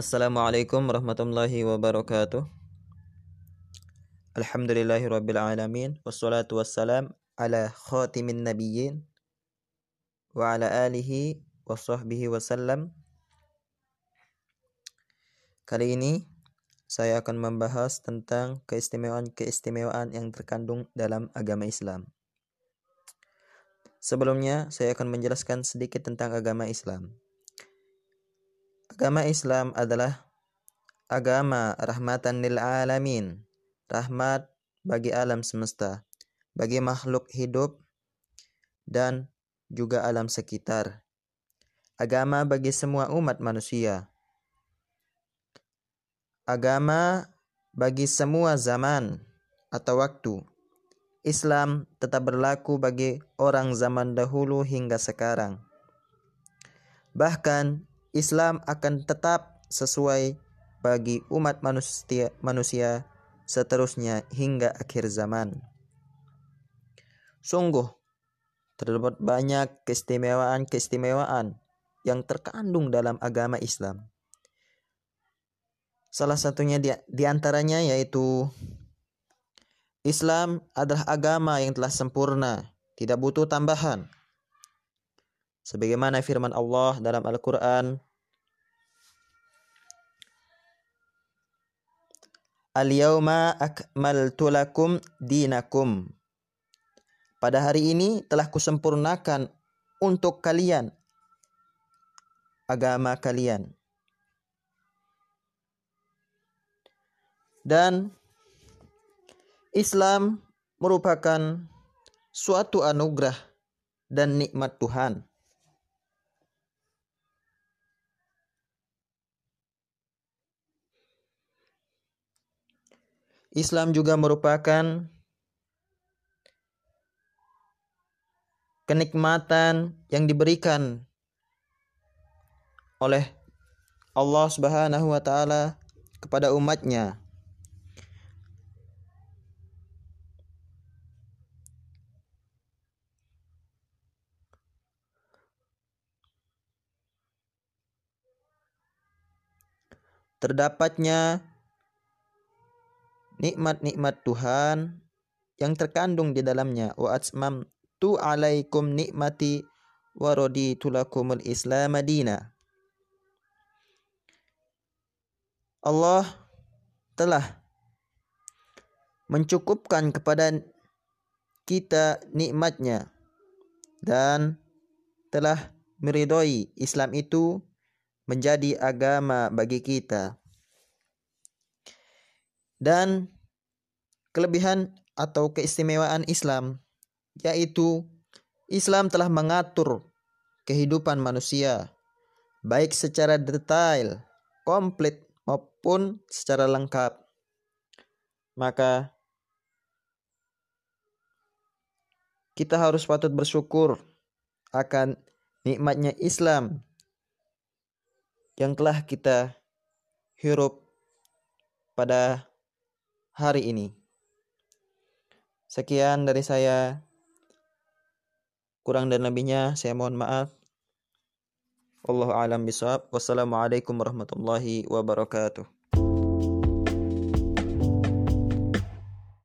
Assalamualaikum warahmatullahi wabarakatuh. Alhamdulillahi rabbil alamin wassalatu wassalam ala khatimin nabiyyin wa ala alihi wa sahbihi wasallam. Kali ini saya akan membahas tentang keistimewaan-keistimewaan yang terkandung dalam agama Islam. Sebelumnya, saya akan menjelaskan sedikit tentang agama Islam. Agama Islam adalah agama rahmatan lil alamin, rahmat bagi alam semesta, bagi makhluk hidup dan juga alam sekitar. Agama bagi semua umat manusia. Agama bagi semua zaman atau waktu Islam tetap berlaku bagi orang zaman dahulu hingga sekarang. Bahkan Islam akan tetap sesuai bagi umat manusia, manusia seterusnya hingga akhir zaman. Sungguh, terdapat banyak keistimewaan-keistimewaan yang terkandung dalam agama Islam. Salah satunya di, di antaranya yaitu Islam adalah agama yang telah sempurna, tidak butuh tambahan. Sebagaimana firman Allah dalam Al-Quran, Al-yawma akmaltu lakum dinakum. Pada hari ini telah kusempurnakan untuk kalian agama kalian. Dan Islam merupakan suatu anugerah dan nikmat Tuhan. Islam juga merupakan kenikmatan yang diberikan oleh Allah Subhanahu wa taala kepada umatnya. Terdapatnya nikmat-nikmat Tuhan yang terkandung di dalamnya wa atmam tu alaikum nikmati wa raditu lakumul islam madina Allah telah mencukupkan kepada kita nikmatnya dan telah meridhoi Islam itu menjadi agama bagi kita. Dan kelebihan atau keistimewaan Islam yaitu Islam telah mengatur kehidupan manusia baik secara detail, komplit maupun secara lengkap. Maka kita harus patut bersyukur akan nikmatnya Islam yang telah kita hirup pada hari ini. Sekian dari saya. Kurang dan lebihnya saya mohon maaf. Allah alam bisawab. Wassalamualaikum warahmatullahi wabarakatuh.